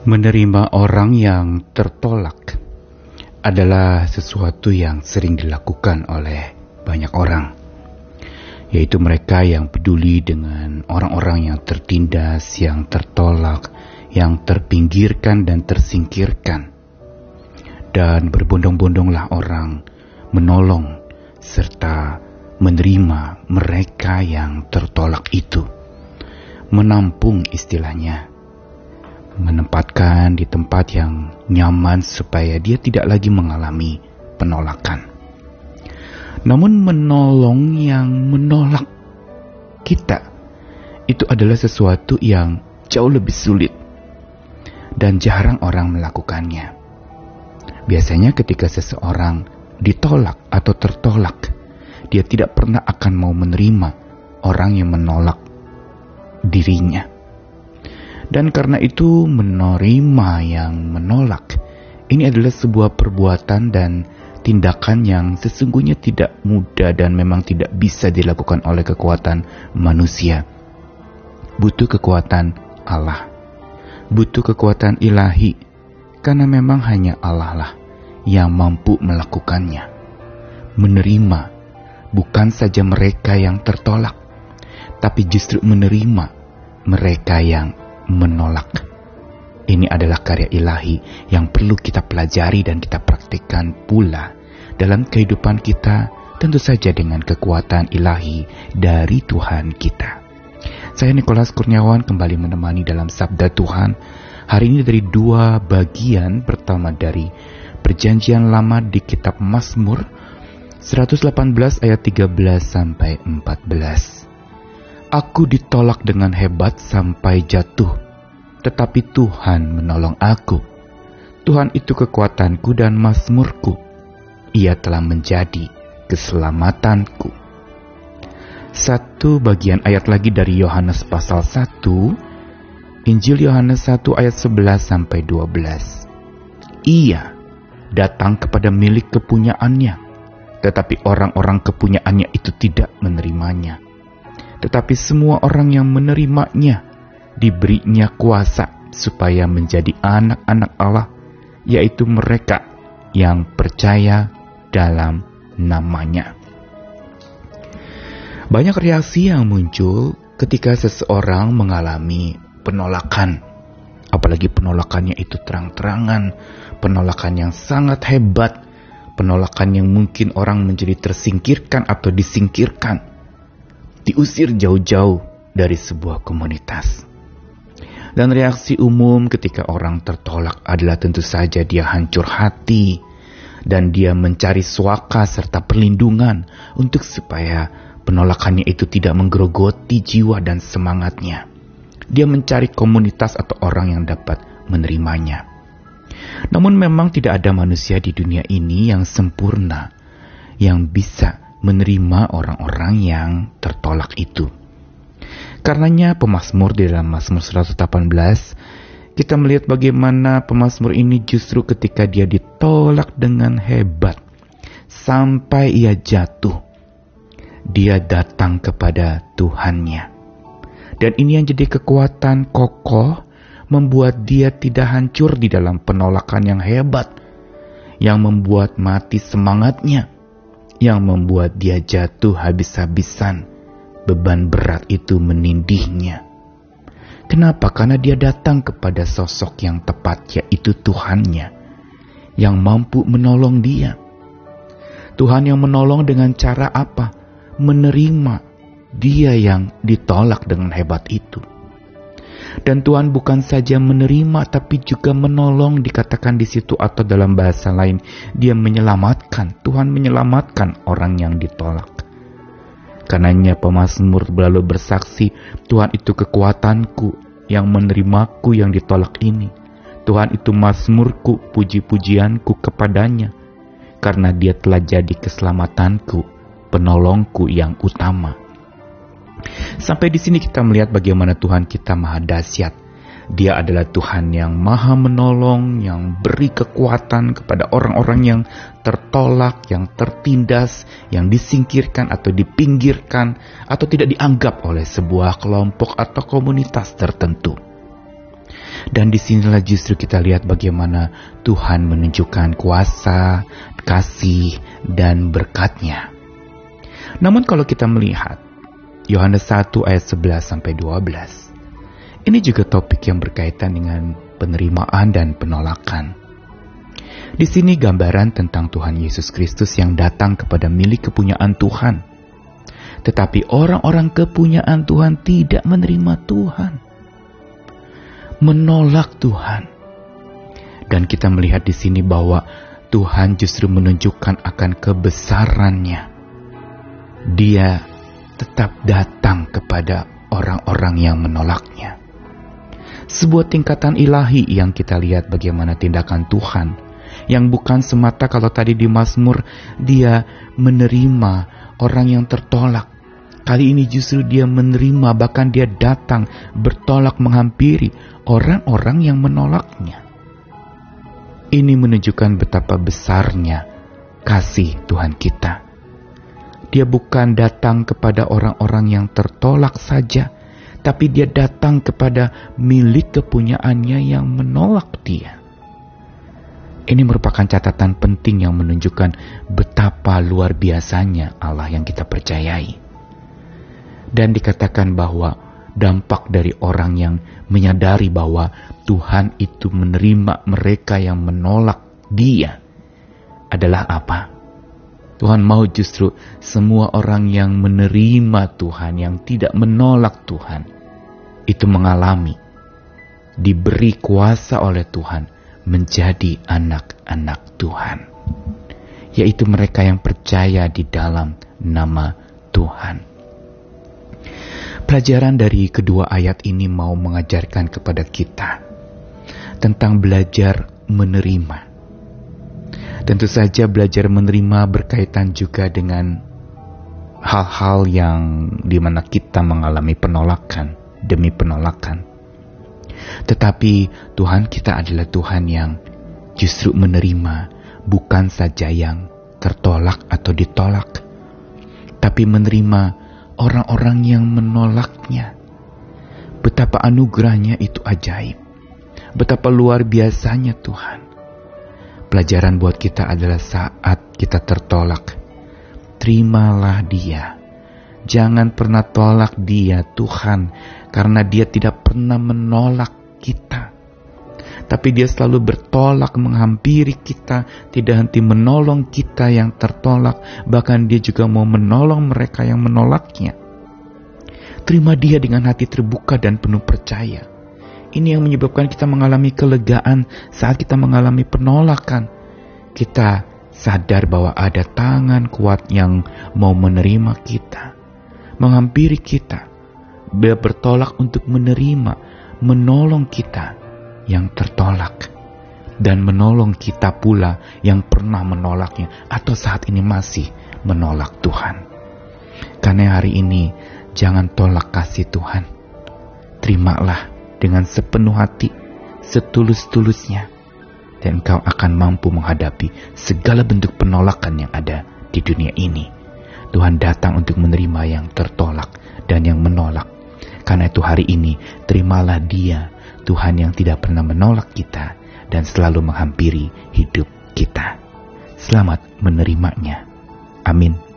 Menerima orang yang tertolak adalah sesuatu yang sering dilakukan oleh banyak orang, yaitu mereka yang peduli dengan orang-orang yang tertindas, yang tertolak, yang terpinggirkan dan tersingkirkan. Dan berbondong-bondonglah orang menolong serta menerima mereka yang tertolak itu. Menampung istilahnya menempatkan di tempat yang nyaman supaya dia tidak lagi mengalami penolakan. Namun menolong yang menolak kita itu adalah sesuatu yang jauh lebih sulit dan jarang orang melakukannya. Biasanya ketika seseorang ditolak atau tertolak, dia tidak pernah akan mau menerima orang yang menolak dirinya. Dan karena itu menerima yang menolak ini adalah sebuah perbuatan dan tindakan yang sesungguhnya tidak mudah dan memang tidak bisa dilakukan oleh kekuatan manusia. Butuh kekuatan Allah. Butuh kekuatan ilahi karena memang hanya Allah lah yang mampu melakukannya. Menerima bukan saja mereka yang tertolak, tapi justru menerima mereka yang menolak. Ini adalah karya ilahi yang perlu kita pelajari dan kita praktikkan pula dalam kehidupan kita, tentu saja dengan kekuatan ilahi dari Tuhan kita. Saya Nikolas Kurniawan kembali menemani dalam Sabda Tuhan hari ini dari dua bagian pertama dari Perjanjian Lama di Kitab Mazmur 118 ayat 13 sampai 14. Aku ditolak dengan hebat sampai jatuh, tetapi Tuhan menolong aku. Tuhan itu kekuatanku dan masmurku. Ia telah menjadi keselamatanku. Satu bagian ayat lagi dari Yohanes pasal 1, Injil Yohanes 1 ayat 11 sampai 12. Ia datang kepada milik kepunyaannya, tetapi orang-orang kepunyaannya itu tidak menerimanya tetapi semua orang yang menerimanya diberinya kuasa supaya menjadi anak-anak Allah, yaitu mereka yang percaya dalam namanya. Banyak reaksi yang muncul ketika seseorang mengalami penolakan, apalagi penolakannya itu terang-terangan, penolakan yang sangat hebat, penolakan yang mungkin orang menjadi tersingkirkan atau disingkirkan diusir jauh-jauh dari sebuah komunitas. Dan reaksi umum ketika orang tertolak adalah tentu saja dia hancur hati dan dia mencari suaka serta perlindungan untuk supaya penolakannya itu tidak menggerogoti jiwa dan semangatnya. Dia mencari komunitas atau orang yang dapat menerimanya. Namun memang tidak ada manusia di dunia ini yang sempurna yang bisa menerima orang-orang yang tertolak itu. Karenanya pemazmur di dalam Mazmur 118 kita melihat bagaimana pemazmur ini justru ketika dia ditolak dengan hebat sampai ia jatuh. Dia datang kepada Tuhannya. Dan ini yang jadi kekuatan kokoh membuat dia tidak hancur di dalam penolakan yang hebat yang membuat mati semangatnya yang membuat dia jatuh habis-habisan. Beban berat itu menindihnya. Kenapa? Karena dia datang kepada sosok yang tepat, yaitu Tuhannya, yang mampu menolong dia. Tuhan yang menolong dengan cara apa? Menerima dia yang ditolak dengan hebat itu. Dan Tuhan bukan saja menerima tapi juga menolong dikatakan di situ atau dalam bahasa lain dia menyelamatkan. Tuhan menyelamatkan orang yang ditolak. Karenanya pemazmur berlalu bersaksi, Tuhan itu kekuatanku yang menerimaku yang ditolak ini. Tuhan itu mazmurku, puji-pujianku kepadanya. Karena dia telah jadi keselamatanku, penolongku yang utama. Sampai di sini kita melihat bagaimana Tuhan kita maha dahsyat. Dia adalah Tuhan yang maha menolong, yang beri kekuatan kepada orang-orang yang tertolak, yang tertindas, yang disingkirkan atau dipinggirkan, atau tidak dianggap oleh sebuah kelompok atau komunitas tertentu. Dan di sinilah justru kita lihat bagaimana Tuhan menunjukkan kuasa, kasih, dan berkatnya. Namun kalau kita melihat Yohanes 1 ayat 11 sampai 12, ini juga topik yang berkaitan dengan penerimaan dan penolakan. Di sini gambaran tentang Tuhan Yesus Kristus yang datang kepada milik kepunyaan Tuhan. Tetapi orang-orang kepunyaan Tuhan tidak menerima Tuhan menolak Tuhan. Dan kita melihat di sini bahwa Tuhan justru menunjukkan akan kebesarannya. Dia tetap datang kepada orang-orang yang menolaknya. Sebuah tingkatan ilahi yang kita lihat bagaimana tindakan Tuhan yang bukan semata kalau tadi di Mazmur dia menerima orang yang tertolak Kali ini justru dia menerima bahkan dia datang bertolak menghampiri orang-orang yang menolaknya. Ini menunjukkan betapa besarnya kasih Tuhan kita. Dia bukan datang kepada orang-orang yang tertolak saja, tapi dia datang kepada milik kepunyaannya yang menolak dia. Ini merupakan catatan penting yang menunjukkan betapa luar biasanya Allah yang kita percayai dan dikatakan bahwa dampak dari orang yang menyadari bahwa Tuhan itu menerima mereka yang menolak Dia adalah apa? Tuhan mau justru semua orang yang menerima Tuhan, yang tidak menolak Tuhan, itu mengalami, diberi kuasa oleh Tuhan menjadi anak-anak Tuhan, yaitu mereka yang percaya di dalam nama Tuhan. Pelajaran dari kedua ayat ini mau mengajarkan kepada kita tentang belajar menerima. Tentu saja belajar menerima berkaitan juga dengan hal-hal yang di mana kita mengalami penolakan demi penolakan. Tetapi Tuhan kita adalah Tuhan yang justru menerima bukan saja yang tertolak atau ditolak, tapi menerima orang-orang yang menolaknya. Betapa anugerahnya itu ajaib. Betapa luar biasanya Tuhan. Pelajaran buat kita adalah saat kita tertolak. Terimalah dia. Jangan pernah tolak dia Tuhan. Karena dia tidak pernah menolak kita tapi dia selalu bertolak menghampiri kita, tidak henti menolong kita yang tertolak, bahkan dia juga mau menolong mereka yang menolaknya. Terima dia dengan hati terbuka dan penuh percaya. Ini yang menyebabkan kita mengalami kelegaan saat kita mengalami penolakan. Kita sadar bahwa ada tangan kuat yang mau menerima kita, menghampiri kita, bertolak untuk menerima, menolong kita yang tertolak dan menolong kita pula yang pernah menolaknya atau saat ini masih menolak Tuhan. Karena hari ini jangan tolak kasih Tuhan. Terimalah dengan sepenuh hati, setulus-tulusnya, dan kau akan mampu menghadapi segala bentuk penolakan yang ada di dunia ini. Tuhan datang untuk menerima yang tertolak dan yang menolak. Karena itu hari ini terimalah dia Tuhan yang tidak pernah menolak kita dan selalu menghampiri hidup kita. Selamat menerimanya. Amin.